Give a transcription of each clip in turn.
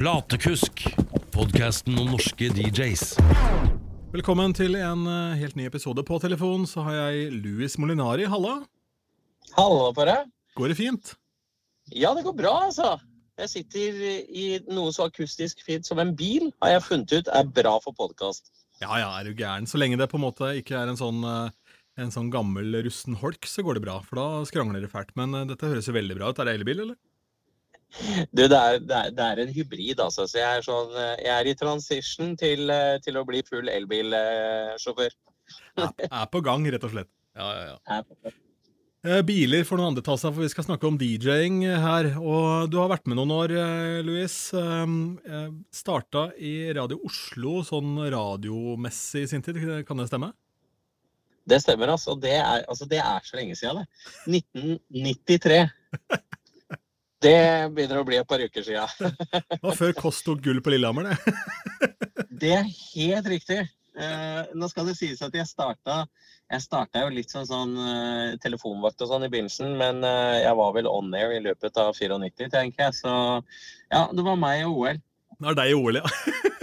Platekusk, podkasten om norske DJs. Velkommen til en eh, helt ny episode. På telefon så har jeg Louis Molinari. Halla. Hallo på deg. Går det fint? Ja, det går bra, altså. Jeg sitter i noe så akustisk fint som en bil, har jeg funnet ut er bra for podkast. Ja ja, er du gæren. Så lenge det på en måte ikke er en sånn, eh, en sånn gammel rusten holk, så går det bra. For da skrangler det fælt. Men eh, dette høres jo veldig bra ut. Er det elbil, eller? Du, det er, det, er, det er, en hybrid, altså. Så jeg er, sånn, jeg er i transition til, til å bli full elbilsjåfør. Er, er på gang, rett og slett. Ja, ja, ja. Eh, Biler får noen andre ta seg, for vi skal snakke om DJ-ing her. Og du har vært med noen år, eh, Louis. Eh, Starta i Radio Oslo sånn radiomessig i sin tid, kan det stemme? Det stemmer, altså. Det er, altså. det er så lenge siden, det. 1993. Det begynner å bli et par uker siden. Det var før Kåss tok gull på Lillehammer, det. Det er helt riktig. Eh, nå skal det sies at jeg starta jeg starta jo litt som sånn eh, telefonvakt og sånn i begynnelsen, men eh, jeg var vel on air i løpet av 94, tenker jeg. Så ja, det var meg og OL. Det er deg i OL, ja.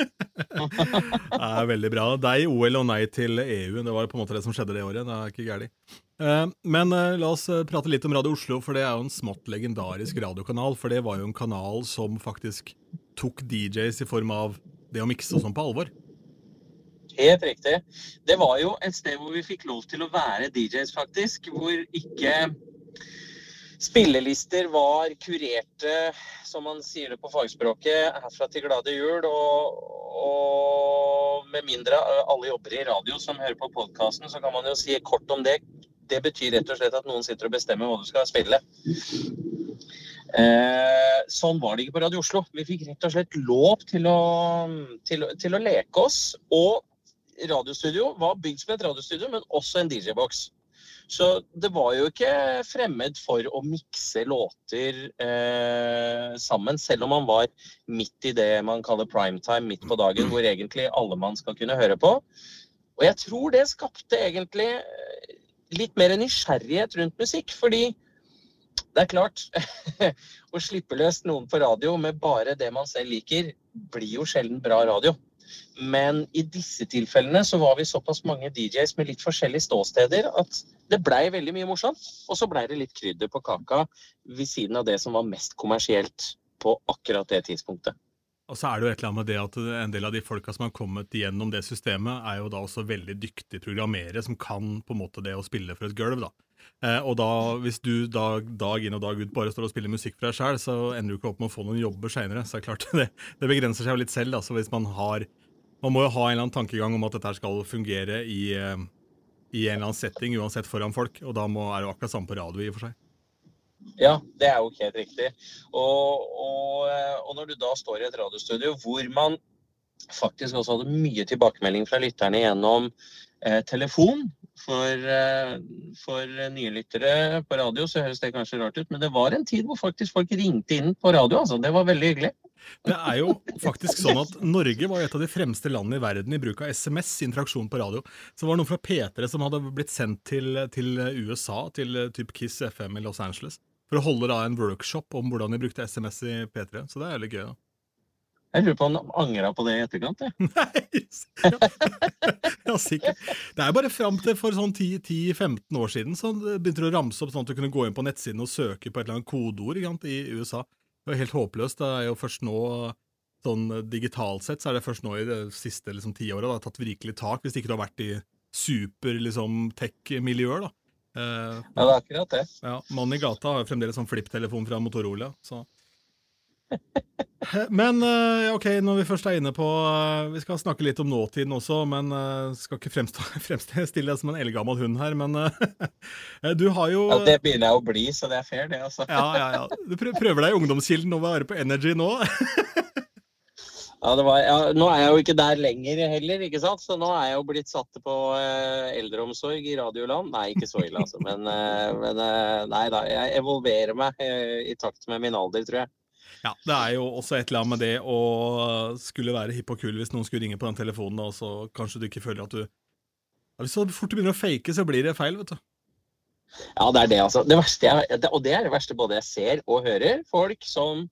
det er veldig bra. Deg i OL og nei til EU. Det var på en måte det som skjedde det året. Det er ikke gærent. Eh, Men eh, la oss eh, prate litt om Radio Oslo, for det er jo en smått legendarisk radiokanal. For det var jo en kanal som faktisk tok DJs i form av det å mikse og sånn på alvor. Helt riktig. Det var jo et sted hvor vi fikk lov til å være DJs, faktisk. Hvor ikke spillelister var kurerte, som man sier det på fagspråket, herfra til glade jul. Og, og med mindre alle jobber i radio som hører på podkasten, så kan man jo si kort om det. Det betyr rett og slett at noen sitter og bestemmer hva du skal spille. Eh, sånn var det ikke på Radio Oslo. Vi fikk rett og slett lov til å, til, til å leke oss. Og radiostudio var bygd som et radiostudio, men også en DJ-boks. Så det var jo ikke fremmed for å mikse låter eh, sammen, selv om man var midt i det man kaller primetime, midt på dagen, hvor egentlig alle man skal kunne høre på. Og jeg tror det skapte egentlig litt mer nysgjerrighet rundt musikk, fordi det er klart Å slippe løs noen på radio med bare det man selv liker, blir jo sjelden bra radio. Men i disse tilfellene så var vi såpass mange DJs med litt forskjellige ståsteder at det blei veldig mye morsomt. Og så blei det litt krydder på kaka ved siden av det som var mest kommersielt på akkurat det tidspunktet. Og så er det jo et eller annet med det at en del av de folka som har kommet gjennom det systemet, er jo da også veldig dyktige programmerere som kan på en måte det å spille for et gulv, da. Eh, og da, hvis du dag, dag inn og dag ut bare står og spiller musikk for deg sjøl, så ender du ikke opp med å få noen jobber seinere. Så det er klart, det, det begrenser seg jo litt selv, da. Hvis man har Man må jo ha en eller annen tankegang om at dette skal fungere i, eh, i en eller annen setting, uansett foran folk, og da må, er det jo akkurat samme på radio, i og for seg. Ja, det er jo helt riktig. Og, og, og når du da står i et radiostudio hvor man faktisk også hadde mye tilbakemelding fra lytterne gjennom eh, telefon for, eh, for nye lyttere på radio, så høres det kanskje rart ut, men det var en tid hvor faktisk folk ringte inn på radio. altså. Det var veldig hyggelig. Det er jo faktisk sånn at Norge var et av de fremste landene i verden i bruk av SMS, interaksjon på radio. Så det var noe fra P3 som hadde blitt sendt til, til USA, til eh, typ Kiss FM i Los Angeles, for å holde da en workshop om hvordan de brukte SMS i P3. Så det er litt gøy. da. Jeg lurer på om han angra på det i etterkant. jeg. Nei, ja. ja, sikkert. Det er bare fram til for sånn 10-15 år siden så begynte det å ramse opp sånn at du kunne gå inn på nettsiden og søke på et eller annet kodeord sant, i USA. Det var helt håpløst. Det er jo først nå sånn digitalt sett så er det først nå i de siste liksom, tiåra det har tatt virkelig tak, hvis ikke du har vært i super liksom, tech-miljøer. da. Eh, Ja, det er akkurat det. ja, Mannen i gata har jo fremdeles sånn flipptelefon fra Motorola. Så. Men eh, ok, når vi først er inne på eh, Vi skal snakke litt om nåtiden også, men eh, skal ikke fremstille deg som en eldgammel hund her. Men eh, du har jo Ja, det begynner jeg å bli, så det er fair, det. altså. ja, ja, ja. Du prøver deg i ungdomskilden og være på Energy nå. Ja, det var, ja, nå er jeg jo ikke der lenger heller, ikke sant? så nå er jeg jo blitt satt på eh, eldreomsorg i Radioland. Nei, ikke så ille, altså. Men, eh, men eh, nei da, jeg evolverer meg eh, i takt med min alder, tror jeg. Ja, Det er jo også et eller annet med det å skulle være hipp og kul hvis noen skulle ringe på den telefonen, og så kanskje du ikke føler at du ja, Hvis du fort begynner å fake, så blir det feil, vet du. Ja, det er det, altså. Det verste jeg, og det er det verste både jeg ser og hører. Folk som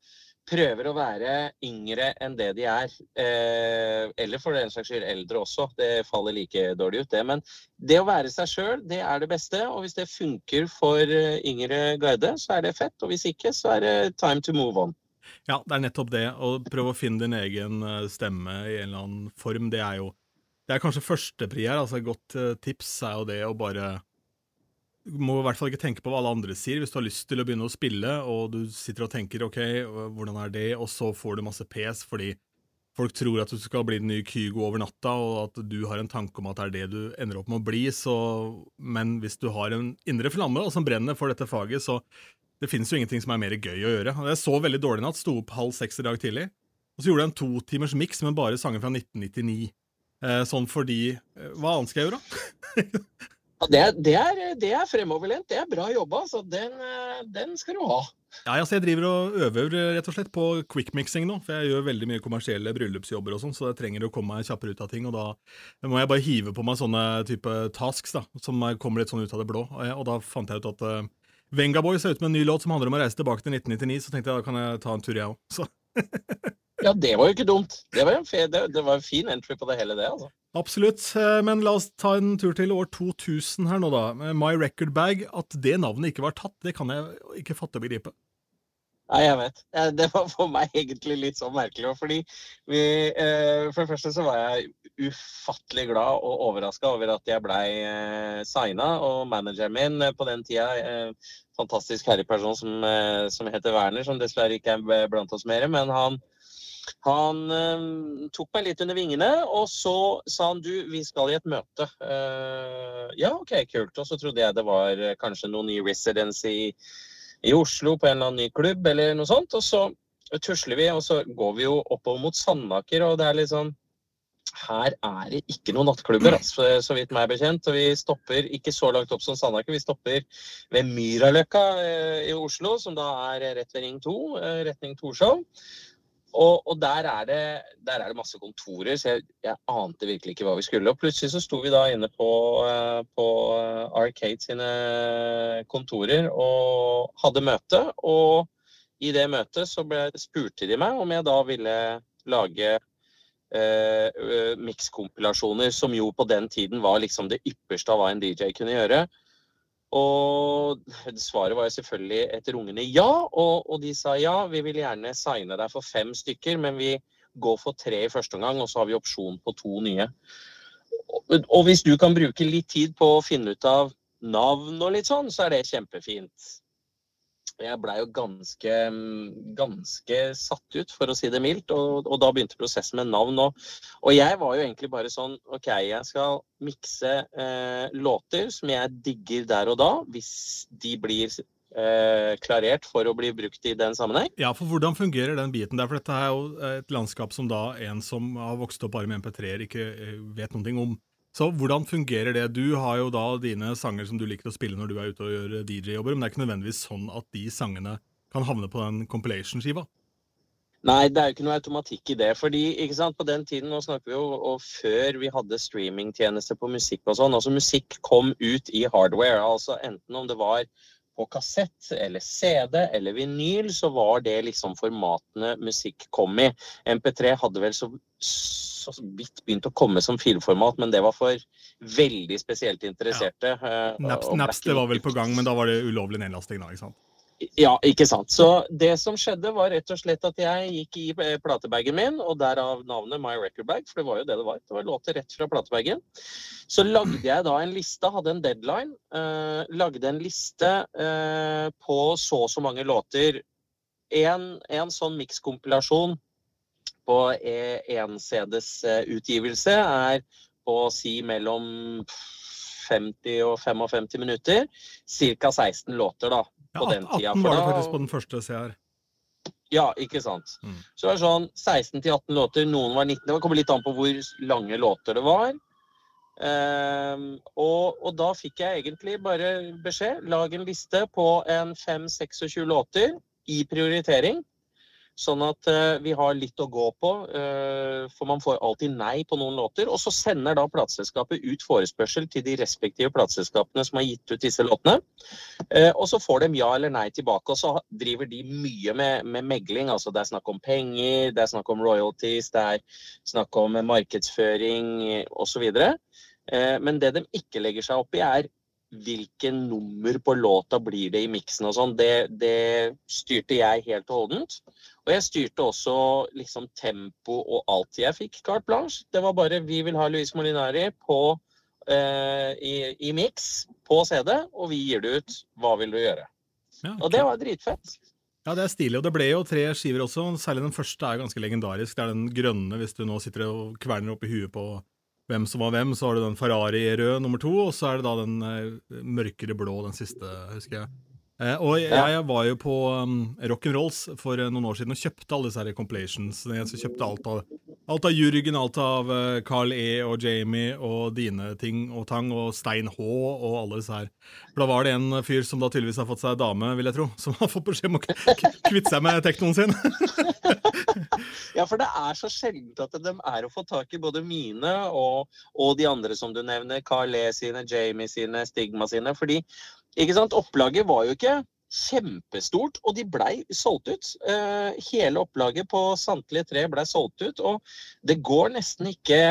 prøver å være yngre enn det de er. Eh, eller for den saks skyld eldre også. Det faller like dårlig ut, det. Men det å være seg sjøl, det er det beste. Og hvis det funker for eh, yngre guide, så er det fett. Og hvis ikke, så er det time to move on. Ja, det er nettopp det. Å prøve å finne din egen eh, stemme i en eller annen form, det er jo Det er kanskje førstepri her. Altså, et godt uh, tips er jo det å bare må i hvert fall ikke tenke på hva alle andre sier. Hvis du har lyst til å begynne å spille, og du sitter og tenker OK, hvordan er det, og så får du masse pes fordi folk tror at du skal bli den nye Kygo over natta, og at du har en tanke om at det er det du ender opp med å bli, så Men hvis du har en indre flamme og som brenner for dette faget, så det finnes jo ingenting som er mer gøy å gjøre. Jeg så veldig dårlig i natt, sto opp halv seks i dag tidlig, og så gjorde jeg en to timers miks med bare sanger fra 1999. Eh, sånn fordi eh, Hva annet skal jeg gjøre? Ja, det, er, det, er, det, er, fremoverlent. Det er bra jobba. Så den, eh, den, skal du ha. Ja, altså Jeg driver og øver rett og slett på quickmixing nå. For jeg gjør veldig mye kommersielle bryllupsjobber og sånn, så jeg trenger å komme meg kjappere ut av ting. Og da må jeg bare hive på meg sånne type tasks da, som kommer litt sånn ut av det blå. Og da fant jeg ut at uh, Vengaboy ser ut med en ny låt som handler om å reise tilbake til 1999, så tenkte jeg da kan jeg ta en tur, jeg òg. ja, det var jo ikke dumt. Det var, en, fe, det, det var en fin entry på det hele, det. altså. Absolutt, eh, men la oss ta en tur til år 2000 her nå, da. My Record Bag. At det navnet ikke var tatt, det kan jeg ikke fatte og begripe. Nei, jeg vet. Det var for meg egentlig litt sånn merkelig. Fordi vi, eh, For det første så var jeg ufattelig glad og overraska over at jeg blei eh, signa. Og manageren min på den tida, fantastisk herreperson som, som heter Werner, som dessverre ikke er blant oss mer, men han han eh, tok meg litt under vingene, og så sa han du, vi skal i et møte. Eh, ja, OK, kult. Og så trodde jeg det var eh, kanskje noen ny residency i, i, Oslo på en eller annen ny klubb eller noe sånt. Og så tusler vi, og så går vi jo oppover mot Sandaker, og det er litt sånn her er det ikke noen nattklubber, altså, så vidt meg er bekjent. Og vi stopper ikke så langt opp som Sandaker, vi stopper ved Myraløkka eh, i Oslo, som da er rett ved Ring 2, eh, retning Torshov. Og, og der, er det, der, er det, masse kontorer, så jeg, jeg, ante virkelig ikke hva vi skulle. Og plutselig så sto vi da inne på, eh, på eh, Arcade sine kontorer og hadde møte. Og i det møtet så ble, spurte de meg om jeg da ville lage eh, mikskompilasjoner, som jo på den tiden var liksom det ypperste av hva en DJ kunne gjøre. Og svaret var jo selvfølgelig et rungende ja. Og, og, de sa ja, vi vil gjerne signe deg for fem stykker, men vi går for tre i første omgang, og så har vi opsjon på to nye. Og, og hvis du kan bruke litt tid på å finne ut av navn og litt sånn, så er det kjempefint jeg blei jo ganske, ganske satt ut, for å si det mildt. Og, og da begynte prosessen med navn. Og, og, jeg var jo egentlig bare sånn OK, jeg skal mikse eh, låter som jeg digger der og da, hvis de blir eh, klarert for å bli brukt i den sammenheng. Ja, for hvordan fungerer den biten der? For dette er jo et landskap som da en som har vokst opp bare med MP3-er, ikke vet noen ting om. Så hvordan fungerer det? Du har jo da dine sanger som du liker å spille når du er ute og gjør DJ-jobber, men det er ikke nødvendigvis sånn at de sangene kan havne på den compilation-skiva? Nei, det er jo ikke noe automatikk i det. fordi ikke sant, På den tiden nå snakker vi jo, og før vi hadde streamingtjenester på musikk og sånn, altså musikk kom ut i hardware. altså Enten om det var på kassett eller CD eller vinyl, så var det liksom formatene musikk kom i. MP3 hadde vel så så vidt begynt å komme som filformat, men det var for veldig spesielt interesserte. Ja. Uh, Naps, Napster var vel på gang, men da var det ulovlig nedlasting da, ikke sant? Ja, ikke sant. Så det som skjedde, var rett og slett at jeg gikk i eh, platebagen min, og derav navnet My Record Bag, for det var jo det det var. Det var låter rett fra platebagen. Så lagde jeg da en liste, hadde en deadline. Eh, lagde en liste eh, på så og så mange låter. En, en sånn mikskompilasjon på E1-CDs eh, utgivelse er på å si mellom 50 og 55 minutter. Ca. 16 låter, da. På ja, den tida. 18 var det faktisk på den første CR. Ja, ikke sant. Mm. Så det var sånn 16 18 låter. Noen var 19. Det kommer litt an på hvor lange låter det var. Um, og, og, da fikk jeg egentlig bare beskjed. Lag en liste på en 5-26 låter i prioritering. Sånn at eh, vi har litt å gå på, eh, for man får alltid nei på noen låter. Og så sender da plateselskapet ut forespørsel til de respektive plateselskapene som har gitt ut disse låtene. Eh, og så får de ja eller nei tilbake, og så driver de mye med, med megling. Altså det er snakk om penger, det er snakk om royalties, det er snakk om markedsføring osv. Men det de ikke legger seg opp i, er hvilke nummer på låta blir det i miksen og sånn. Det, det, styrte jeg helt og holdent. Og jeg styrte også liksom tempo og alt. Jeg fikk carte blanche. Det var bare 'vi vil ha Luis Molinari' på, eh, i, i miks på CD, og vi gir det ut. Hva vil du gjøre? Ja, Og det var dritfett. Ja, det er stilig, og det ble jo tre skiver også. Særlig den første er ganske legendarisk. Det er den grønne, hvis du nå sitter og kverner oppi i huet på hvem som var hvem. Så har du den Ferrari rød nummer to, og så er det da den eh, mørkere blå, den siste, husker jeg. Eh, og jeg, jeg var jo på um, Rock'n'Rolls for eh, noen år siden og kjøpte alle disse her compilations. Jeg kjøpte alt av, alt av Jürgen, alt av eh, Carl E. og Jamie og dine ting og tang, og Stein H. og alle disse her. For da var det en fyr som da tydeligvis har fått seg dame, vil jeg tro, som har fått beskjed om å kvitte seg med teknoen sin. Ja, for det er så sjeldent at de er å få tak i både mine og, og de andre som du nevner. Carl E. sine, Jamie sine, Stigma sine. Fordi ikke sant, opplaget var jo ikke kjempestort, og de blei solgt ut. Eh, hele opplaget på samtlige tre blei solgt ut, og det går nesten ikke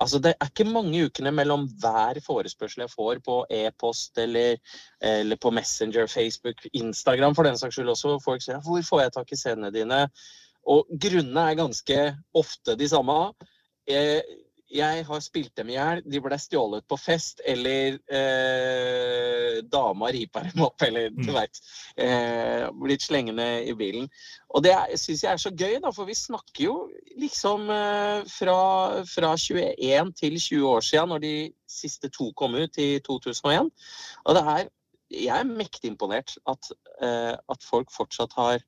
Altså, Det er ikke mange ukene mellom hver forespørsel jeg får på e-post eller, eller på Messenger, Facebook, Instagram for den saks skyld også, folk sier hvor får jeg tak i scenene dine? Og grunnene er ganske ofte de samme. Eh, Jeg har spilt dem i hjel, de ble stjålet på fest, eller eh, dama ripa dem opp, eller du Mm. veit. Eh, blitt slengende i bilen. Og det syns jeg er så gøy, da, for vi snakker jo liksom eh, fra, fra 21 til 20 år siden, når de siste to kom ut i 2001. Og det er Jeg er mektig imponert at, eh, at folk fortsatt har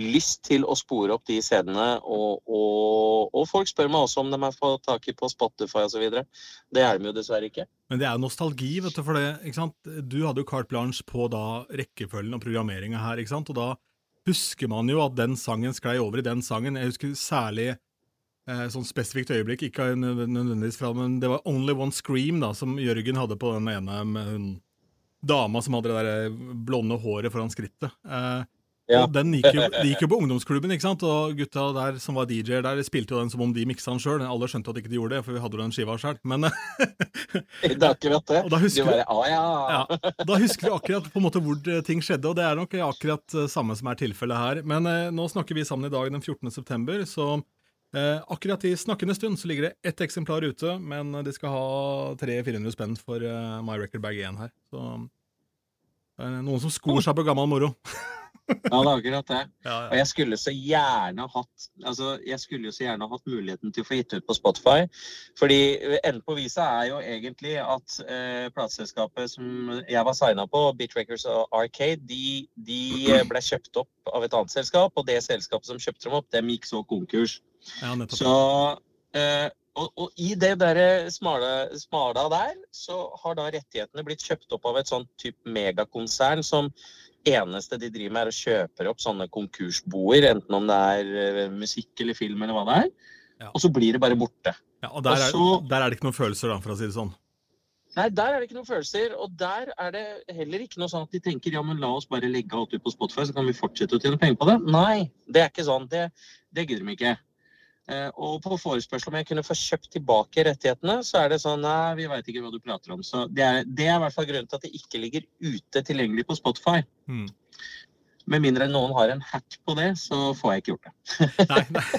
lyst til å spore opp de CD-ene. Og, og, og folk spør meg også om de har fått tak i på Spotify osv. Det er de jo dessverre ikke. Men det er nostalgi, vet du, for det, ikke sant? Du hadde jo carte blanche på da rekkefølgen og programmeringa her, ikke sant? Og da husker man jo at den sangen sklei over i den sangen. Jeg husker særlig eh, sånn spesifikt øyeblikk, ikke nødvendigvis fra, men det var Only One Scream da, som Jørgen hadde på den ene med hun dama som hadde det der blonde håret foran skrittet. Eh, Ja. og Den gikk jo, de gikk jo på ungdomsklubben, ikke sant? og gutta der som var DJ-er der, spilte jo den som om de miksa den sjøl. Alle skjønte at ikke de gjorde det, for vi hadde jo den skiva sjøl. Men Det er akkurat det. Da husker du- bare, ah, ja. Ja, da husker vi akkurat på en måte hvor ting skjedde, og det er nok akkurat eh, samme som er tilfellet her. Men eh, nå snakker vi sammen i dag den 14. september, så eh, akkurat i snakkende stund så ligger det ett eksemplar ute, men de skal ha 300-400 spenn for eh, My Record Bag 1 her. Så det er noen som skor seg på gammel moro. ja, det er akkurat det. Ja, Og jeg skulle så gjerne hatt altså jeg skulle jo så gjerne hatt muligheten til å få gitt ut på Spotify. Fordi enden på visa er jo egentlig at eh, plateselskapet som jeg var signa på, Beat Records og Arcade, de, de eh, ble kjøpt opp av et annet selskap. Og det selskapet som kjøpte dem opp, dem gikk så konkurs. ja. Så eh, og, og i det der smala, smala der, så har da rettighetene blitt kjøpt opp av et sånt type megakonsern som eneste de driver med, er å kjøpe opp sånne konkursboer, enten om det er eh, musikk eller film eller hva det er. Ja. Og så blir det bare borte. Ja, og der er, og så- der er det ikke noen følelser, da, for å si det sånn. Nei, der er det ikke noen følelser, og der er det heller ikke noe sånn at de tenker ja, men la oss bare legge alt ut på Spotify, så kan vi fortsette å tjene penger på det. Nei, det er ikke sånn. Det, det gidder de ikke. Eh, og på forespørsel om jeg kunne få kjøpt tilbake rettighetene, så er det sånn nei, vi veit ikke hva du prater om. Så det er, det er i hvert fall grunnen til at det ikke ligger ute tilgjengelig på Spotify. Mm. Med mindre noen har en hack på det, så får jeg ikke gjort det. Nei, nei.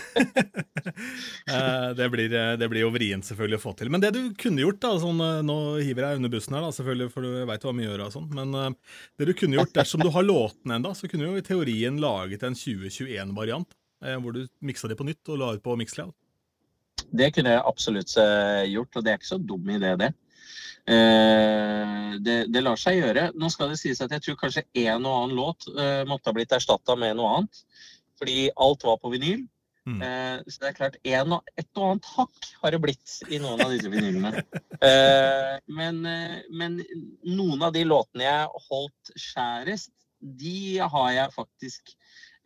Eh, det, blir, det blir jo vrient selvfølgelig å få til. Men det du kunne gjort, da, sånn, eh, nå hiver jeg under bussen her, da, selvfølgelig, for du veit hva mye gjør og sånn, men eh, det du kunne gjort dersom du har låtene ennå, så kunne du jo i teorien laget en 2021-variant, eh, hvor du miksa de på nytt og la ut på Mixcloud. Det kunne jeg absolutt eh, gjort, og det er ikke så dum idé, det. Eh, det. Det lar seg gjøre. Nå skal det sies at jeg tror kanskje en og annen låt eh, måtte ha blitt erstatta med noe annet. Fordi alt var på vinyl. Mm. Eh, så det er klart, en og, et og annet hakk har det blitt i noen av disse vinylene. Eh, men, eh, men noen av de låtene jeg holdt skjærest, de har jeg faktisk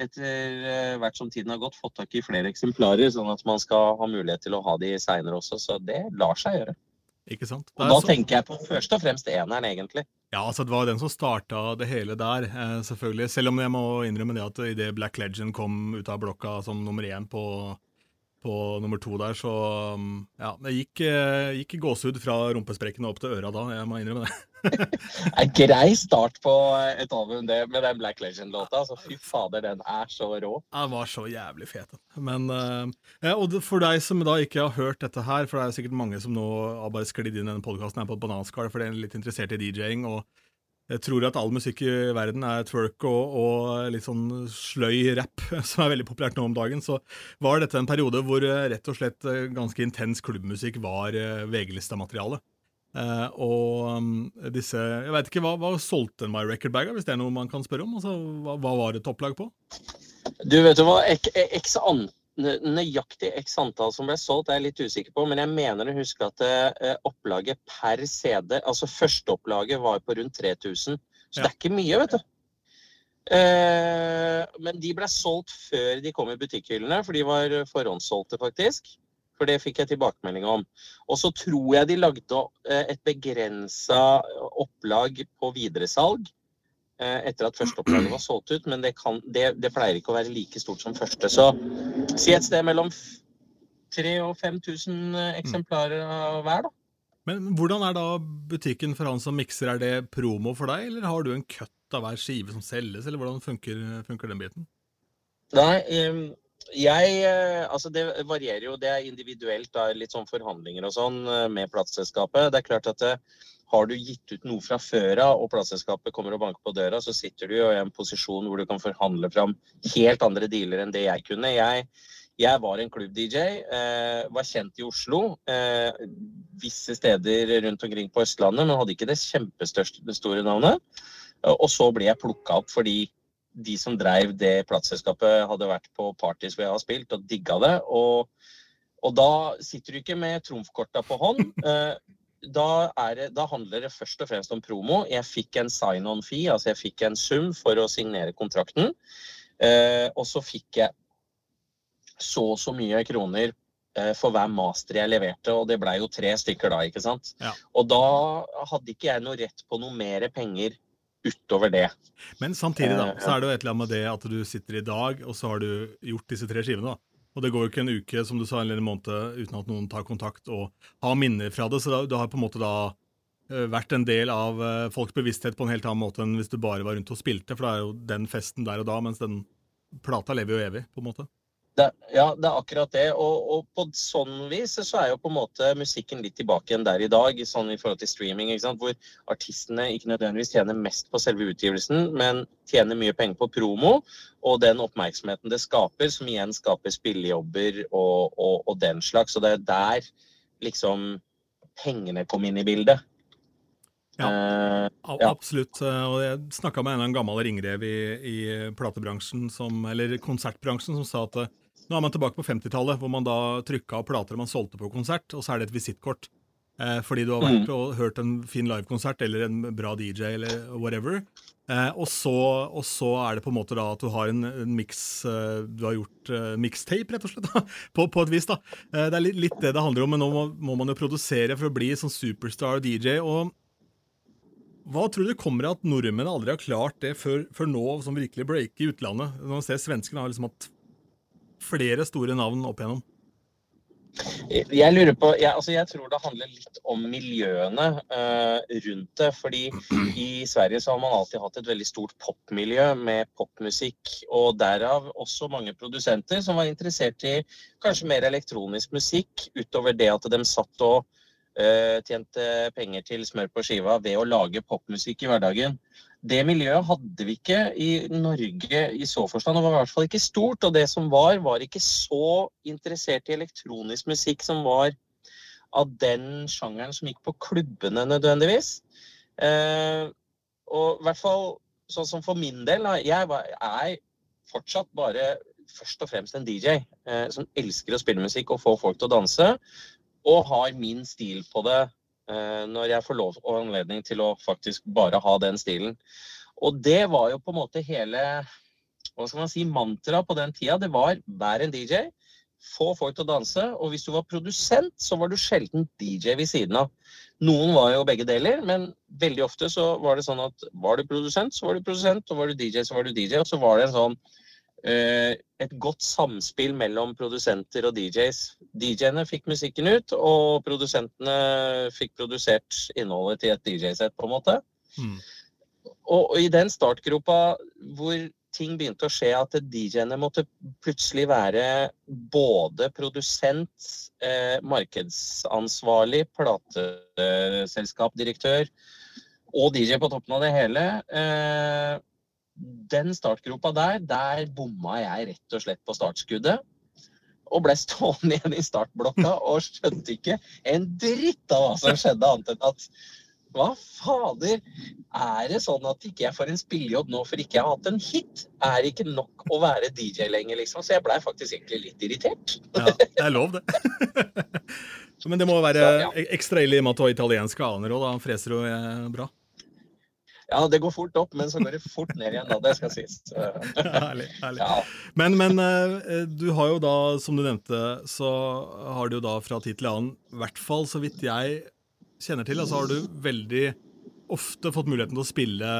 etter eh, hvert som tiden har gått, fått tak i flere eksemplarer, sånn at man skal ha mulighet til å ha de seinere også. Så det lar seg gjøre. Ikke sant? Og da så- tenker jeg på først og fremst eneren, egentlig. Ja, altså det var den som starta det hele der, eh, selvfølgelig. Selv om jeg må innrømme det at idet Black Legend kom ut av blokka som nummer én på, på nummer to der, så um, ja, det gikk, eh, gikk gåsehud fra rumpesprekkene opp til øra da, jeg må innrømme det. En grei start på et album, det, med den Black Legend-låta. Så fy fader, den er så rå. Den var så jævlig fet. Men, eh, ja, og for deg som da ikke har hørt dette her, for det er sikkert mange som nå har bare sklidd inn i denne podkasten på et bananskall fordi de er litt interessert i DJ-ing, og jeg tror at all musikk i verden er twerk og, og litt sånn sløy rap, som er veldig populært nå om dagen, så var dette en periode hvor eh, rett og slett eh, ganske intens klubbmusikk var eh, VG-lista-materiale. Eh, og um, disse Jeg veit ikke, hva, hva solgte My Record Bag, hvis det er noe man kan spørre om? Altså, hva, hva var det topplag på? Du, vet du hva? Ek, x an, nøyaktig x antall som ble solgt, er jeg litt usikker på. Men jeg mener å huske at eh, opplaget per CD, altså førsteopplaget, var på rundt 3000. Så Ja. det er ikke mye, vet du. Uh, men de ble solgt før de kom i butikkhyllene, for de var forhåndssolgte, faktisk. For det fikk jeg tilbakemelding om. Og så tror jeg de lagde eh, et begrensa opplag på videresalg eh, etter at første opplaget var solgt ut, men det, kan, det, det pleier ikke å være like stort som første. Så si et sted mellom 3000 og 5000 eksemplarer hver, da. Men hvordan er da butikken for han som mikser? Er det promo for deg, eller har du en cut av hver skive som selges, eller hvordan funker, funker den biten? Nei, jeg eh, Altså, det varierer jo. Det er individuelt, da, litt sånn forhandlinger og sånn eh, med plateselskapet. Det er klart at det, har du gitt ut noe fra før av, og plateselskapet kommer og banker på døra, så sitter du jo i en posisjon hvor du kan forhandle fram helt andre dealer enn det jeg kunne. Jeg, jeg var en klubb-DJ, eh, var kjent i Oslo, eh, visse steder rundt omkring på Østlandet, men hadde ikke det kjempestørste, store navnet. Eh, Og så ble jeg plukka opp fordi de som drev det plateselskapet, hadde vært på parties hvor jeg har spilt, og digga det. Og, og da sitter du ikke med trumfkorta på hånd. Eh, da, er det, da handler det først og fremst om promo. Jeg fikk en sign-on-fee, altså jeg fikk en sum for å signere kontrakten. Eh, og så fikk jeg så og så mye kroner eh, for hver master jeg leverte, og det blei jo tre stykker da, ikke sant. Ja. Og da hadde ikke jeg noe rett på noe mer penger utover det. Men samtidig da, Eh, så er det jo et eller annet med det at du sitter i dag, og så har du gjort disse tre skivene. da. Og det går jo ikke en uke som du sa, eller en måned uten at noen tar kontakt og har minner fra det. Så da, du har på en måte da eh, vært en del av eh, folks bevissthet på en helt annen måte enn hvis du bare var rundt og spilte. For det er jo den festen der og da, mens den plata lever jo evig, på en måte. Det, ja, det er akkurat det. Og, og på sånn vis så er jo på en måte musikken litt tilbake igjen der i dag, sånn i forhold til streaming, hvor artistene ikke nødvendigvis tjener mest på selve utgivelsen, men tjener mye penger på promo og den oppmerksomheten det skaper, som igjen skaper spillejobber og, og, og den slags. Og det er der liksom pengene kom inn i bildet. Ja. Eh. Absolutt. Og jeg snakka med en gammel ringrev i, i platebransjen, som, eller konsertbransjen, som sa at nå er man tilbake på 50-tallet, hvor man da trykka plater man solgte på konsert, og så er det et visittkort. Eh, fordi du har vært og hørt en fin livekonsert eller en bra DJ eller whatever. Eh, og, så, og så er det på en måte da at du har en, en mix eh, Du har gjort eh, mixtape, rett og slett, da, på, på et vis. da. Eh, det er litt, litt det det handler om, men nå må, må man jo produsere for å bli sånn superstar DJ. og hva tror du kommer av at nordmenn aldri har klart det før, før nå, som virkelig breaker i utlandet? Når man ser svenskene har liksom hatt flere store navn opp igjennom. Jeg lurer på, jeg, altså jeg tror det handler litt om miljøene uh, rundt det. fordi i Sverige så har man alltid hatt et veldig stort popmiljø med popmusikk. Og derav også mange produsenter som var interessert i kanskje mer elektronisk musikk, utover det at de satt og uh, tjente penger til smør på skiva ved å lage popmusikk i hverdagen. Det miljøet hadde vi ikke i Norge i så forstand. Det var i hvert fall ikke stort. Og det som var, var ikke så interessert i elektronisk musikk som var av den sjangeren som gikk på klubbene nødvendigvis. Eh, og i hvert fall sånn som for min del, jeg er fortsatt bare først og fremst en DJ eh, som elsker å spille musikk og få folk til å danse. Og har min stil på det når jeg får lov og anledning til å faktisk bare ha den stilen. Og det var jo på en måte hele hva skal man si, mantra på den tida, det var vær en DJ, få folk til å danse. Og hvis du var produsent, så var du sjelden DJ ved siden av. Noen var jo begge deler, men veldig ofte så var det sånn at var du produsent, så var du produsent, og var du DJ, så var du DJ. Og så var det en sånn eh, et godt samspill mellom produsenter og DJs. DJ-ene fikk musikken ut, og produsentene fikk produsert innholdet til et DJ-sett, på en måte. Mm. Og, og i den startgropa hvor ting begynte å skje, at DJ-ene måtte plutselig være både produsent, eh, markedsansvarlig, plateselskapdirektør og DJ på toppen av det hele. Eh, den startgropa der, der bomma jeg rett og slett på startskuddet. Og ble stående igjen i startblokka og skjønte ikke en dritt av hva som skjedde, annet enn at hva fader? Er det sånn at ikke jeg får en spillejobb nå for ikke jeg har hatt en hit? Er det ikke nok å være DJ lenger, liksom? Så jeg blei faktisk egentlig litt irritert. Ja, det er lov, det. Men det må være ekstra ille i og med at du har italienske aner òg, da freser du eh, bra. Ja, det går fort opp, men så går det fort ned igjen, da. Det skal sies. Herlig, herlig. Ja. Men, men eh, du har jo da, som du nevnte, så har du jo da fra tid til annen, i hvert fall så vidt jeg kjenner til, så har du veldig ofte fått muligheten til å spille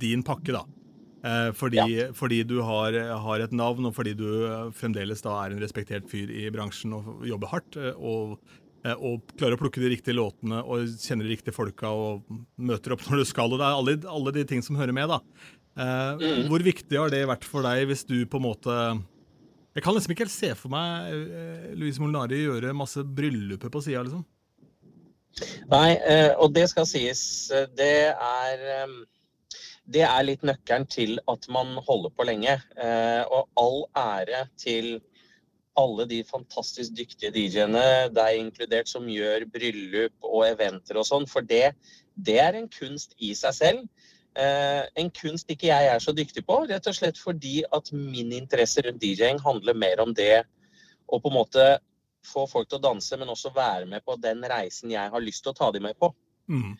din pakke, da. Fordi, fordi, fordi du har, har et navn, og fordi du eh, fremdeles da er en respektert fyr i bransjen og jobber hardt. eh, og eh, og klarer å plukke de riktige låtene og kjenner de riktige folka og møter opp når du skal. og Det er alle, alle de ting som hører med. da. Eh, Mm. Hvor viktig har det vært for deg hvis du på en måte Jeg kan liksom ikke helt se for meg eh, Louise Molinari gjøre masse brylluper på sida, liksom. Nei, eh, og det skal sies, eh, det er eh, Det er litt nøkkelen til at man holder på lenge. Eh, Og all ære til alle de fantastisk dyktige DJ-ene, deg inkludert, som gjør bryllup og eventer og sånn. For det, det er en kunst i seg selv. Eh, en kunst ikke jeg er så dyktig på, rett og slett fordi at min interesse rundt DJ-ing handler mer om det å på en måte få folk til å danse, men også være med på den reisen jeg har lyst til å ta dem med på. Mm.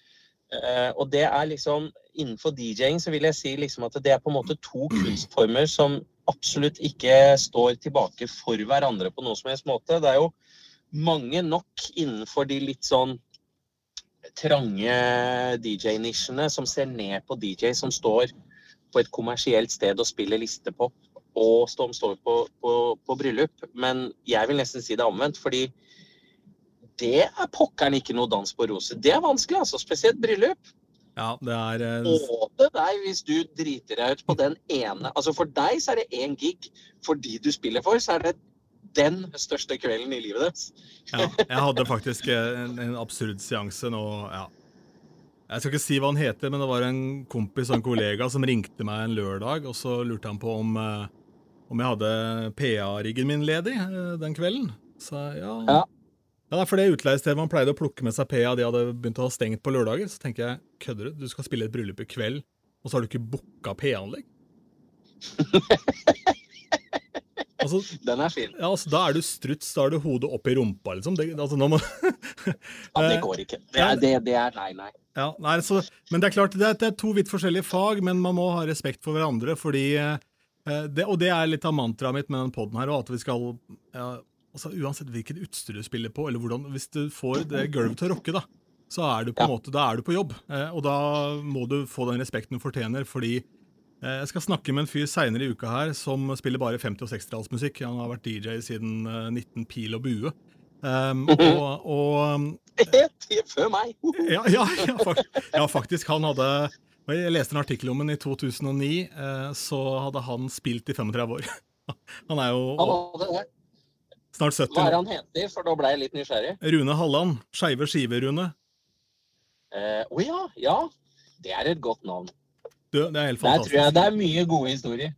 Uh, og det er liksom Innenfor DJ-ing så vil jeg si liksom at det er på en måte to kunstformer som absolutt ikke står tilbake for hverandre på noen som helst måte. Det er jo mange nok innenfor de litt sånn trange DJ-nisjene som ser ned på DJ som står på et kommersielt sted og spiller listepop og som står på, på, på bryllup. Men jeg vil nesten si det er omvendt, fordi det er pokkeren ikke noe dans på roser. Det er vanskelig, altså. Spesielt bryllup. Ja, det er eh, Både deg hvis du driter deg ut på den ene Altså For deg så er det én gig. For de du spiller for, så er det den største kvelden i livet deres. Ja, jeg hadde faktisk en, en absurd seanse nå. ja. Jeg skal ikke si hva han heter, men det var en kompis og en kollega som ringte meg en lørdag, og så lurte han på om, eh, om jeg hadde PA-riggen min ledig eh, den kvelden. Så ja. Ja. Det er for det utleiestedet man pleide å plukke med seg PA, de hadde begynt å ha stengt på lørdager. Så tenker jeg, kødder du? Du skal spille et bryllup i kveld, og så har du ikke booka PA-anlegg? altså, Den er fin. ja, altså, da er du struts, da er du hodet opp i rumpa, liksom. Det, altså, må, Ja, det går ikke. Det er, det, det er nei, nei. ja, nei, så, men det er klart, det er, det er to vidt forskjellige fag, men man må ha respekt for hverandre, fordi eh, det, Og det er litt av mantraet mitt med den poden her, og at vi skal ja, altså, Uansett hvilket utstyr du spiller på, eller hvordan Hvis du får det gulvet til å rocke, da, så er du på Ja. måte, da er du på jobb. Eh, og da må du få den respekten du fortjener, fordi eh, jeg skal snakke med en fyr seinere i uka her som spiller bare 50- og 60-tallsmusikk. Han har vært DJ siden eh, 19 pil og bue. Um, og, og Før meg. ja, ja, ja, faktisk, ja, faktisk. Han hadde Jeg leste en artikkel om ham i 2009. Eh, så hadde han spilt i 35 år. Han er jo Han hadde det. Snart Hva er 70 han heter? For da ble jeg litt nysgjerrig. Rune Halland. Skeive skive-Rune. Eh, oh ja, ja. Det er et godt navn. Du, det er helt Der tror jeg fantastisk. det er mye gode historier.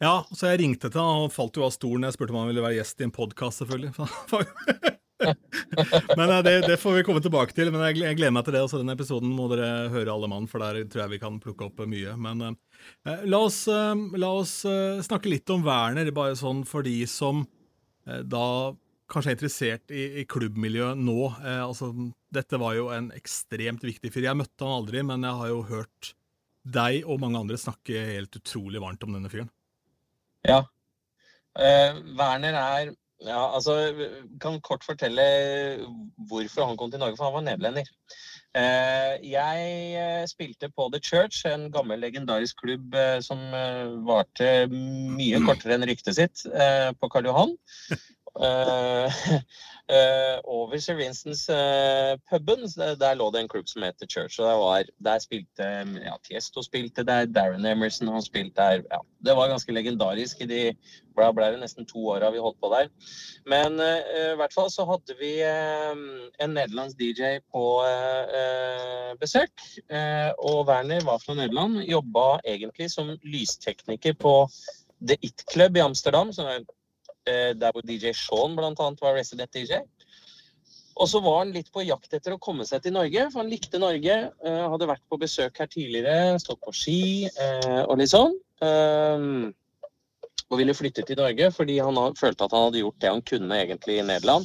Ja, så jeg ringte til han, og falt jo av stolen. Jeg spurte om han ville være gjest i en podkast, selvfølgelig. men eh, det, det får vi komme tilbake til. Men jeg, gleder meg til det. Også den episoden må dere høre alle mann, for der tror jeg vi kan plukke opp mye. Men eh, la oss, eh, la oss eh, snakke litt om Werner, bare sånn for de som eh, da kanskje er interessert i, i klubbmiljøet nå. Eh, altså, dette var jo en ekstremt viktig fyr. Jeg møtte han aldri, men jeg har jo hørt deg og mange andre snakke helt utrolig varmt om denne fyren. Ja. Eh, Werner er ja, altså, Kan kort fortelle hvorfor han kom til Norge, for han var nederlender. Eh, jeg eh, spilte på The Church, en gammel, legendarisk klubb eh, som varte mye kortere enn ryktet sitt, på Karl Johan. Eh, eh, over Sir Vincents-puben der lå det en klubb som heter Church. og Der, var, der spilte ja, Tiesto spilte der, Darren Emerson han spilte der. Ja, det var ganske legendarisk i de ble, ble det nesten to åra vi holdt på der. Men uh, i hvert fall så hadde vi uh, en nederlandsk DJ på uh, besøk. eh, og Werner var fra Nederland. Jobba egentlig som lystekniker på The It Club i Amsterdam. som er eh, der hvor DJ Sean bl.a. var resident DJ. Og så var han litt på jakt etter å komme seg til Norge, for han likte Norge. eh, hadde vært på besøk her tidligere, stått på ski eh, og litt sånn. Um, og ville flytte til Norge fordi han ha- følte at han hadde gjort det han kunne egentlig i Nederland.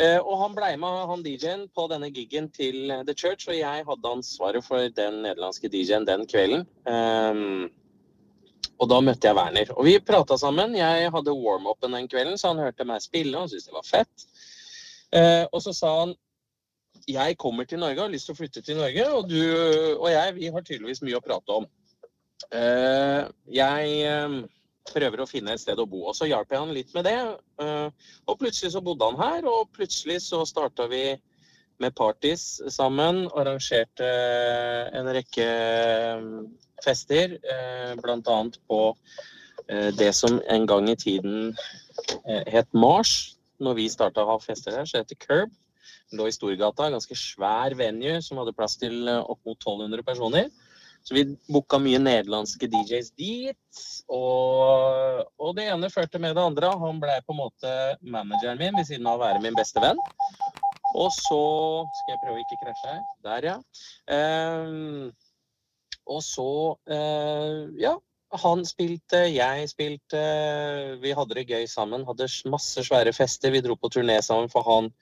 Eh, og han blei med han DJ-en på denne gigen til eh, The Church, og jeg hadde ansvaret for den nederlandske DJ-en den kvelden. Og da møtte jeg Werner. Og vi prata sammen. Jeg hadde warm-upen den kvelden, så han hørte meg spille, og han syntes det var fett. Eh, og så sa han jeg kommer til Norge, har lyst til å flytte til Norge, og du og jeg vi har tydeligvis mye å prate om. Eh, jeg eh, prøver å finne et sted å bo. Og så hjalp jeg han litt med det. eh, og plutselig så bodde han her, og plutselig så starta vi med parties sammen. Arrangerte en rekke fester, eh, bl.a. på eh, det som en gang i tiden eh, het Mars. Når vi starta å ha fester her, så het det Curb. Lå i Storgata, ganske svær venue som hadde plass til eh, opp mot 1200 personer. Så vi booka mye nederlandske DJs dit. Og, og det ene førte med det andre. Han blei på en måte manageren min ved siden av å være min beste venn. Og så Skal jeg prøve å ikke krasje her? Der, ja. Ehm, og så eh, Ja. Han spilte, jeg spilte. Vi hadde det gøy sammen. Hadde masse svære fester. Vi dro på turné sammen, for han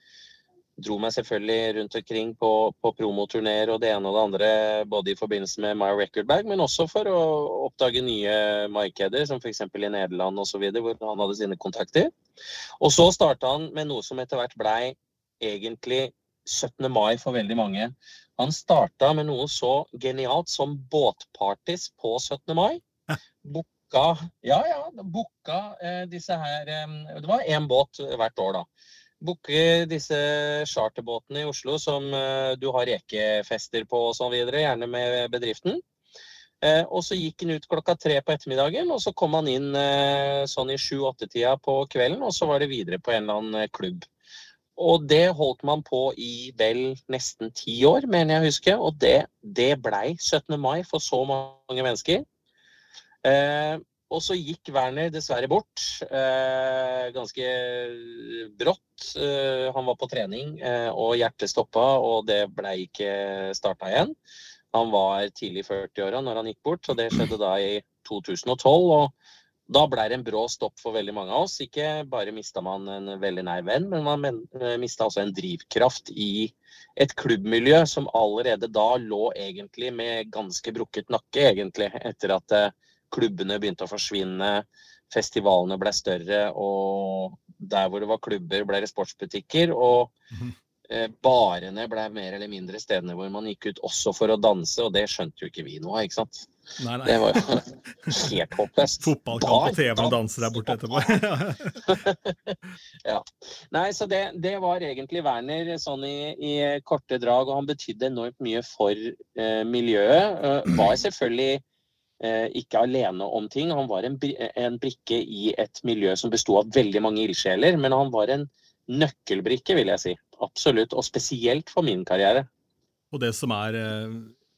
dro meg selvfølgelig rundt omkring på, på promoturneer og det ene og det andre, både i forbindelse med My Record Bag, men også for å oppdage nye markeder, som f.eks. i Nederland osv., hvor han hadde sine kontakter. Og så starta han med noe som etter hvert blei egentlig 17. mai for veldig mange. Han starta med noe så genialt som båtpartys på 17. mai. Booka Ja, ja, booka eh, disse her eh, Det var én båt hvert år, da booke disse charterbåtene i Oslo som eh, du har rekefester på og så videre, gjerne med bedriften. Eh, og så gikk han ut klokka tre på ettermiddagen, og så kom han inn eh, sånn i sju-åtte-tida på kvelden, og så var det videre på en eller annen klubb. Og det holdt man på i vel nesten ti år, mener jeg å huske. Og det, det blei 17. mai for så mange mennesker. Eh, og så gikk Werner dessverre bort. Eh, ganske brått. Eh, han var på trening, eh, og hjertet stoppa, og det ble ikke starta igjen. Han var tidlig i 40-åra når han gikk bort, og det skjedde da i 2012. og da ble det en brå stopp for veldig mange av oss. Ikke bare mista man en veldig nær venn, men man mista også en drivkraft i et klubbmiljø som allerede da lå egentlig med ganske brukket nakke, egentlig, etter at eh, klubbene begynte å forsvinne, festivalene ble større, og der hvor det var klubber, ble det sportsbutikker. Og Mhm. eh, barene ble mer eller mindre stedene hvor man gikk ut også for å danse, og det skjønte jo ikke vi noe av, ikke sant. Nei, nei. Det var jo helt håpløst. Fotballkamp på TV og danser der borte etterpå. Nei, så det, det var egentlig Werner sånn i, i korte drag, og han betydde enormt mye for eh, miljøet. Uh, var selvfølgelig eh, ikke alene om ting. Han var en, en brikke i et miljø som besto av veldig mange ildsjeler, men han var en nøkkelbrikke, vil jeg si. Absolutt. Og spesielt for min karriere. Og det som er eh,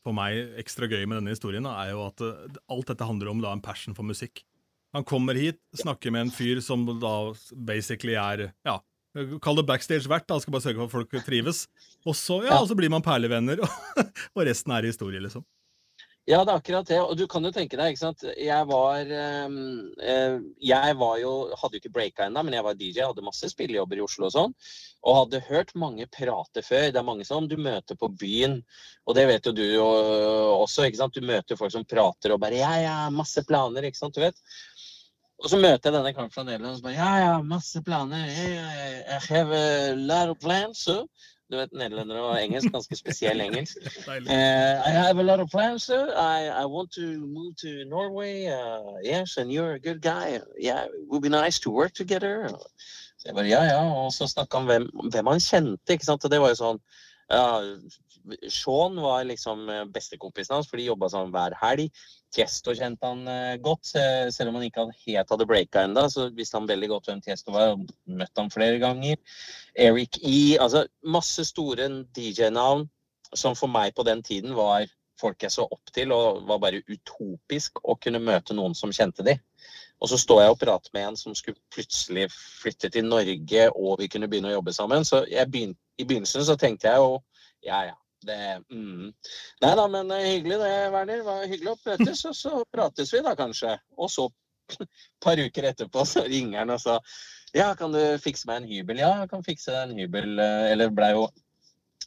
for meg ekstra gøy med denne historien, da, er jo at eh, alt dette handler om da, en passion for musikk. Han kommer hit, snakker med en fyr som da basically er ja, Kall det backstage-vert, da, skal bare sørge for at folk trives. Og så, ja, Ja. og så blir man perlevenner, og, og resten er historie, liksom. Ja, det er akkurat det. Og du kan jo tenke deg, ikke sant. Jeg var ehm, eh, Jeg var jo Hadde jo ikke breaka ennå, men jeg var DJ, hadde masse spillejobber i Oslo og sånn. Og hadde hørt mange prate før. Det er mange som du møter på byen, og det vet jo du også, ikke sant. Du møter folk som prater og bare Ja, ja, masse planer, ikke sant. Du vet. Og så møter jeg denne karen fra Nederland som bare Ja, ja, masse planer. I have a lot of plans. So. Du vet, nederlendere og engelsk, ganske spesiell engelsk. Uh, I have a lot of plans, sir. I, I want to move to Norway. Uh, yes, and you're a good guy. Yeah, it would be nice to work together. Så jeg bare, ja, ja. Og så snakka han om hvem, hvem han kjente, ikke sant. Og det var jo sånn ja, Sean var liksom eh, bestekompisen hans, for de jobba sammen hver helg. Tiesto kjente han eh, godt, selv om han ikke helt hadde breaka enda, Så visste han veldig godt hvem Tiesto var, og møtte han flere ganger. Eric E. Altså masse store DJ-navn som for meg på den tiden var folk jeg så opp til, og var bare utopisk å kunne møte noen som kjente de. Og så står jeg og prater med en som skulle plutselig flytte til Norge, og vi kunne begynne å jobbe sammen. Så jeg begyn- i begynnelsen så tenkte jeg jo ja, ja. Det, mm. Nei da, men eh, hyggelig det, Werner. Var hyggelig å møtes, og så prates vi da kanskje. Og så, et par uker etterpå, så ringer han og sa ja, kan du fikse meg en hybel? Ja, jeg kan fikse deg en hybel. eh, Eller blei jo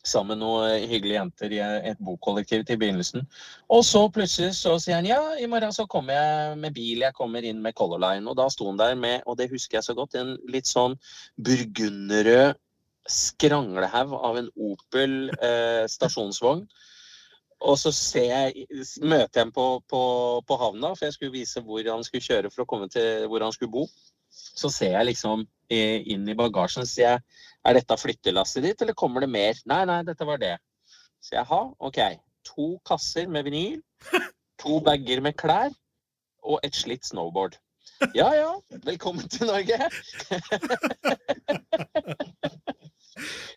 sammen med noen hyggelige jenter i et bokollektiv til begynnelsen. Og så plutselig så sier han ja, i morgen så kommer jeg med bil, jeg kommer inn med Color Line. Og da sto han der med, og det husker jeg så godt, en litt sånn burgunderrød skranglehaug av en Opel eh, stasjonsvogn. Og så jeg, møter jeg ham på, på, på havna, for jeg skulle vise hvor han skulle kjøre for å komme til hvor han skulle bo. Så ser jeg liksom eh, inn i bagasjen, sier jeg er dette flyttelasset ditt, eller kommer det mer? Nei, nei, dette var det. Så jeg, har, ok. To kasser med vinyl, to bager med klær og et slitt snowboard. Ja, ja, velkommen til Norge.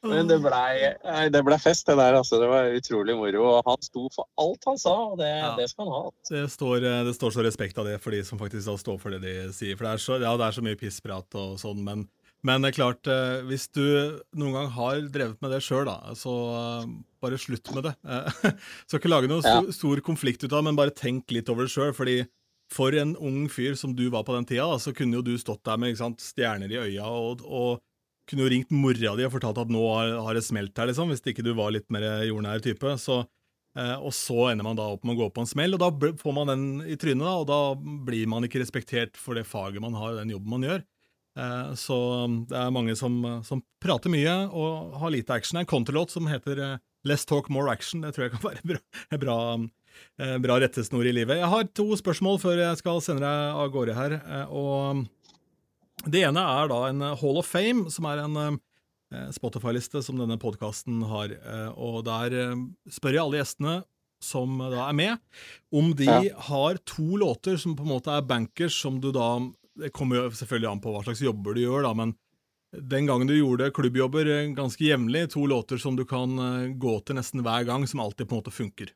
Men det blei det ble fest, det der. altså. Det var utrolig moro. Og han sto for alt han sa, og det, Ja. det skal han ha. Det står, eh, det står så respekt av det for de som faktisk står for det de sier. For det er så, ja, det er så mye pissprat og sånn, men, men det er klart, eh, hvis du noen gang har drevet med det sjøl, da, så eh, bare slutt med det. Eh, Skal ikke lage noe Ja. sto- stor konflikt ut av men bare tenk litt over det sjøl. Fordi for en ung fyr som du var på den tida, da, så kunne jo du stått der med sant, stjerner i øya og, og kunne jo ringt mora di og fortalt at nå har, det smelt her, liksom, hvis ikke du var litt mer jordnær type. Så og så ender man da opp med å gå på en smell, og da får man den i trynet, da, og da blir man ikke respektert for det faget man har, og den jobben man gjør. Eh, så det er mange som, som prater mye og har lite action. Det er en counterlåt som heter eh, Less Talk More Action. Det tror jeg kan være bra, bra, eh, bra rettesnor i livet. Jeg har to spørsmål før jeg skal sende deg av gårde her. eh, og det ene er da en Hall of Fame, som er en Spotify-liste som denne podkasten har. Og der spør jeg alle gjestene som da er med, om de Ja. har to låter som på en måte er bankers, som du da Det kommer jo selvfølgelig an på hva slags jobber du gjør, da, men den gangen du gjorde klubbjobber eh, ganske jevnlig, to låter som du kan eh, gå til nesten hver gang, som alltid på en måte funker.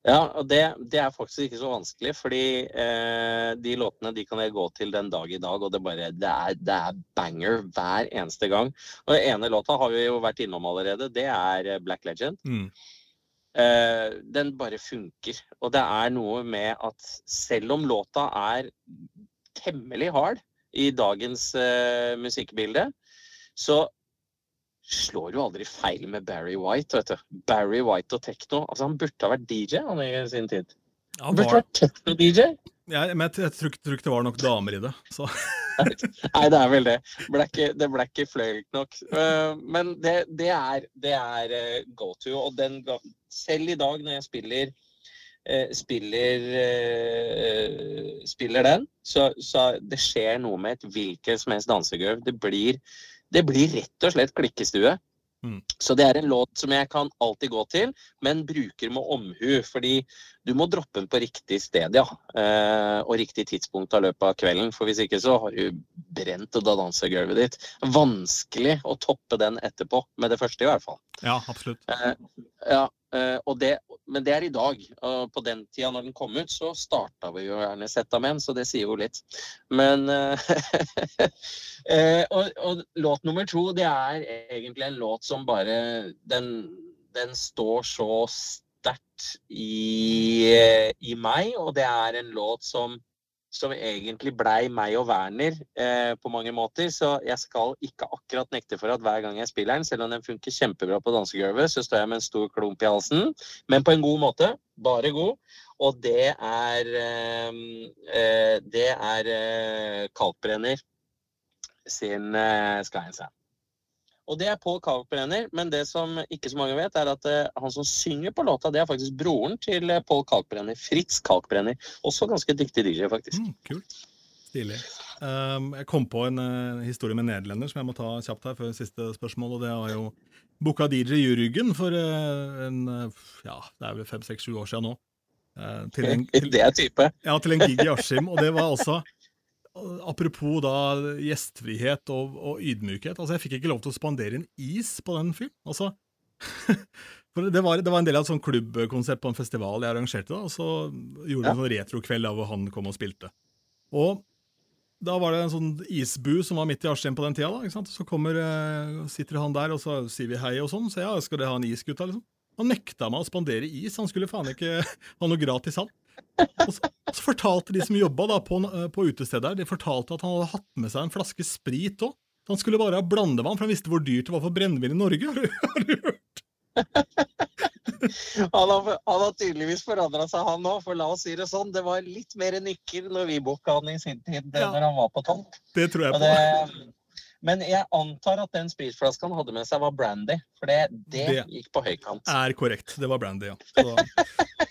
Ja, og det, det er faktisk ikke så vanskelig, fordi eh, de låtene de kan jeg gå til den dag i dag, og det, bare, det, er, det er banger hver eneste gang. Og den ene låta har vi jo vært innom allerede, det er eh, Black Legend. Mm. Eh, den bare funker. Og det er noe med at selv om låta er temmelig hard i dagens uh, musikkbilde, så slår jo aldri feil med Barry White, vet du. Barry White og tekno. Altså, han burde ha vært DJ han i sin tid. Ja, Han burde var, vært tekno-DJ. jeg, men jeg, jeg tror, ikke- tror ikke det var nok damer i det. Så. Nei, det er vel det. Ble ikke, det ble ikke fløyelt nok. Uh, men det, det er, det er uh, go to. Og den, selv i dag når jeg spiller eh, spiller, eh, spiller den, så, så det skjer noe med et hvilket som helst dansegulv. Det blir, det blir rett og slett klikkestue. Mm. Så det er en låt som jeg kan alltid gå til, men bruker med omhu. Fordi du må droppe den på riktig sted, ja. Eh, og riktig tidspunkt av løpet av kvelden. For hvis ikke så har du brent da dansegulvet ditt. Vanskelig å toppe den etterpå, med det første i hvert fall. Ja, absolutt. Eh, ja, eh, det, men det er i dag. Og på den tida når den kom ut, så starta vi jo gjerne Zetamen, så det sier jo litt. Men eh, eh, og, og låt nummer to, det er egentlig en låt som bare Den, den står så sterkt i, eh, i meg, og det er en låt som som egentlig blei meg og Werner eh, på mange måter. Så jeg skal ikke akkurat nekte for at hver gang jeg spiller den, selv om den funker kjempebra på dansegulvet, så står jeg med en stor klump i halsen. Men på en god måte. Bare god. Og det er eh, eh, Det er eh, Kalkbrenner sin eh, Sky and Sand. Og det er Paul Kalkbrenner, men det som ikke så mange vet, er at eh, han som synger på låta, det er faktisk broren til eh, Paul Kalkbrenner. Fritz Kalkbrenner. Også ganske dyktig DJ, faktisk. Mm, kult. Stilig. Um, jeg kom på en uh, historie med nederlender som jeg må ta kjapt her før siste spørsmål. og Det var jo booka DJ Juryggen for uh, en uh, ja, det er vel fem, seks, sju år siden nå. Til en, til, Det er type. ja, til en gig i Askim. Og det var altså Apropos da gjestfrihet og, og ydmykhet. altså Jeg fikk ikke lov til å spandere en is på den fyren. Altså, for det var, det var en del av et sånn klubbkonsept på en festival jeg arrangerte. da, og Så gjorde vi Ja. en sånn retrokveld der hvor han kom og spilte. Og da var det en sånn isbu som var midt i Askim på den tida. da, ikke sant? Så kommer, eh, sitter han der, og så sier vi hei og sånn. Så ja, skal dere ha en is, gutta? liksom? Han nekta meg å spandere is. Han skulle faen ikke ha noe gratis, han. Og så, så fortalte de som jobba da på, på utestedet her, de fortalte at han hadde hatt med seg en flaske sprit òg. Han skulle bare ha blandevann, for han visste hvor dyrt det var for brennevin i Norge. Har du, har du hørt? Han har, han har tydeligvis forandra seg, han òg. For la oss si det sånn, det var litt mer nikker når vi booka han i sin tid, Ja. når han var på topp. Det tror jeg på. det, men jeg antar at den spritflaska han hadde med seg, var brandy. For det, det, Det- gikk på høykant. Er korrekt. Det var Brandy, ja. Så,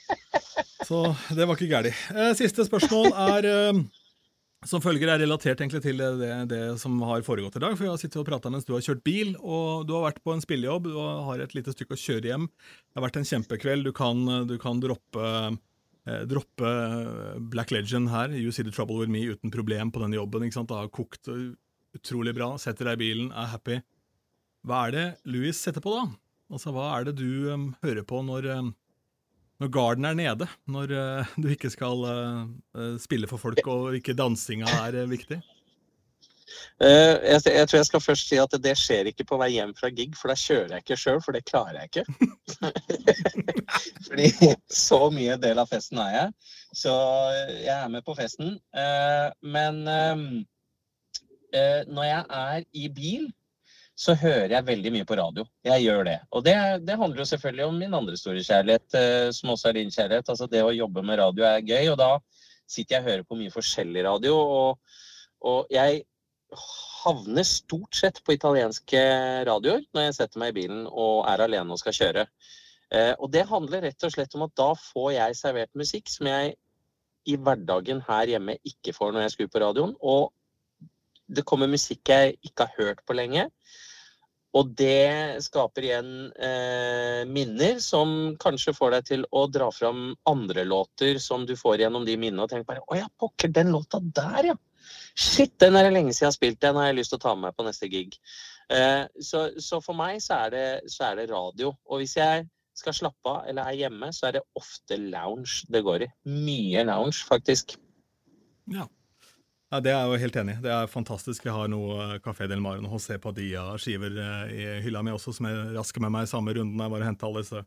så det var ikke gærent. Eh, Siste spørsmål er eh, som følger er relatert egentlig til det, det, som har foregått i dag. For jeg har sittet og prata mens du har kjørt bil, og du har vært på en spillejobb. Du har et lite stykke å kjøre hjem. Det har vært en kjempekveld. Du kan, du kan droppe eh, droppe Black Legend her, You See The Trouble With Me, uten problem på den jobben. ikke sant? Det har kokt utrolig bra. Setter deg i bilen, er happy. Hva er det Louis setter på, da? Altså, Hva er det du um, hører på når, um, når garden er nede? Når uh, du ikke skal uh, uh, spille for folk, og ikke dansinga er uh, viktig? Eh, jeg, jeg tror jeg skal først si at det skjer ikke på vei hjem fra gig, for da kjører jeg ikke sjøl, for det klarer jeg ikke. Fordi så mye del av festen er jeg. Så jeg er med på festen. Eh, men eh, når jeg er i bil, så hører jeg veldig mye på radio. Jeg gjør det. Og det, det handler jo selvfølgelig om min andre store kjærlighet, eh, som også er din kjærlighet. Altså det å jobbe med radio er gøy, og da sitter jeg og hører på mye forskjellig radio. Og, og jeg havner stort sett på italienske radioer når jeg setter meg i bilen og er alene og skal kjøre. Eh, og det handler rett og slett om at da får jeg servert musikk som jeg i hverdagen her hjemme ikke får når jeg skrur på radioen. Og det kommer musikk jeg ikke har hørt på lenge. Og det skaper igjen eh, minner som kanskje får deg til å dra fram andre låter som du får gjennom de minnene, og tenk bare Å ja, pokker, den låta der, ja. Shit, den er det lenge siden jeg har spilt. Den har jeg lyst til å ta med meg på neste gig. Eh, så, så for meg så er, det, så er det radio. Og hvis jeg skal slappe av eller er hjemme, så er det ofte lounge det går i. Mye lounge, faktisk. Ja. Ja, Det er jeg jo helt enig i. Det er fantastisk. Jeg har noe Café Del Mar og José Padilla-skiver eh, i hylla mi også, som jeg rasker med meg i samme runden. Jeg bare henta alle disse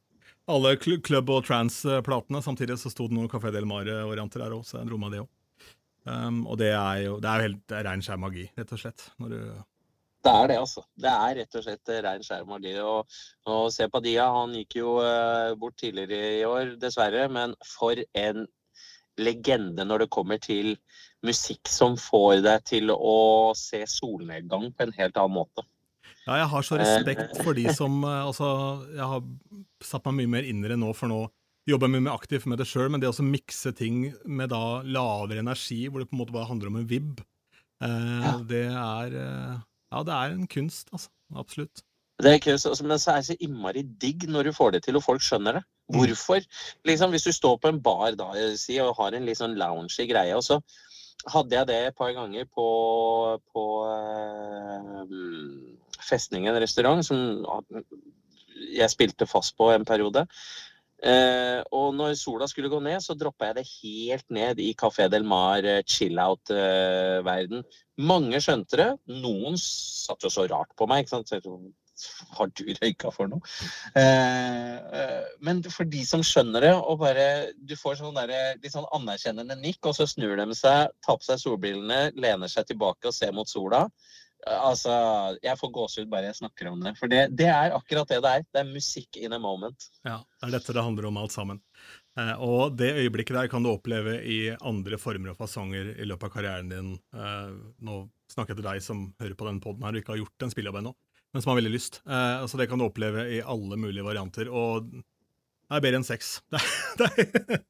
alle club- og trans-platene. Samtidig så sto det noen Café Del Mar-varianter der òg, så jeg dro meg det òg. Um, og det er jo det er helt rein skjær magi, rett og slett. Når du, Det er det, altså. Det er rett og slett rein skjær magi. Og, og se Padilla, han gikk jo eh, bort tidligere i år, dessverre. Men for en legende når det kommer til musikk som får deg til å se solnedgang på en helt annen måte. ja, jeg har så respekt for de som eh, Altså, jeg har satt meg mye mer inn i det nå, for nå jobber jeg mye mer aktivt med det sjøl, men det å mikse ting med da lavere energi, hvor det på en måte bare handler om en vibb, eh, det er eh, Ja, det er en kunst, altså. Absolutt. Det er kunst, så- men så er det så innmari digg når du får det til, og folk skjønner det. Hvorfor? Liksom, hvis du står på en bar da, og har en litt sånn loungy greie, og så hadde jeg det et par ganger på, på eh, Festningen restaurant, som jeg spilte fast på en periode. Eh, og når sola skulle gå ned, så droppa jeg det helt ned i Café Del Mar eh, chill-out-verden. Mange skjønte det. Noen satt jo så rart på meg. ikke sant? Har du røyka for noe? Eh, eh, men for de som skjønner det, og bare Du får sånn der, litt sånn anerkjennende nikk, og så snur de seg, tar på seg solbrillene, lener seg tilbake og ser mot sola. Eh, Altså, Jeg får gåsehud bare jeg snakker om det. For det, det er akkurat det det er. Det er musikk in a moment. Ja, Det er dette det handler om, alt sammen. Eh, og det øyeblikket der kan du oppleve i andre former og fasonger i løpet av karrieren din. Eh, nå snakker jeg til deg som hører på den poden her og ikke har gjort en spillejobb ennå, men som har veldig lyst. Eh, så det kan du oppleve i alle mulige varianter. Og det er bedre enn sex.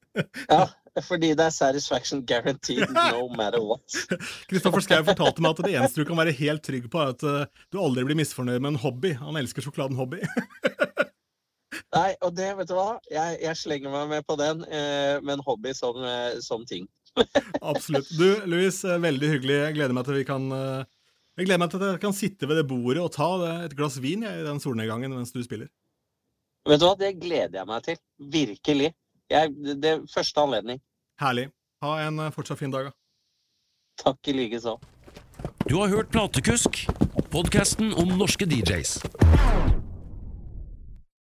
Ja, fordi det er satisfaction guaranteed no matter what. Kristoffer Schou fortalte meg at det eneste du kan være helt trygg på, er at uh, du aldri blir misfornøyd med en hobby. Han elsker sjokoladen hobby. Nei, og det, vet du hva, jeg, jeg slenger meg med på den, eh, med en hobby som, eh, som ting. Absolutt. Du, Louis, eh, veldig hyggelig. Jeg gleder meg til vi kan eh, jeg gleder meg til at jeg kan sitte ved det bordet og ta et glass vin jeg, i den solnedgangen mens du spiller. Vet du hva, det gleder jeg meg til. Virkelig. Jeg, det er første anledning. Herlig. Ha en eh, fortsatt fin dag. da. Takk i like så. Du har hørt Platekusk, podkasten om norske DJs.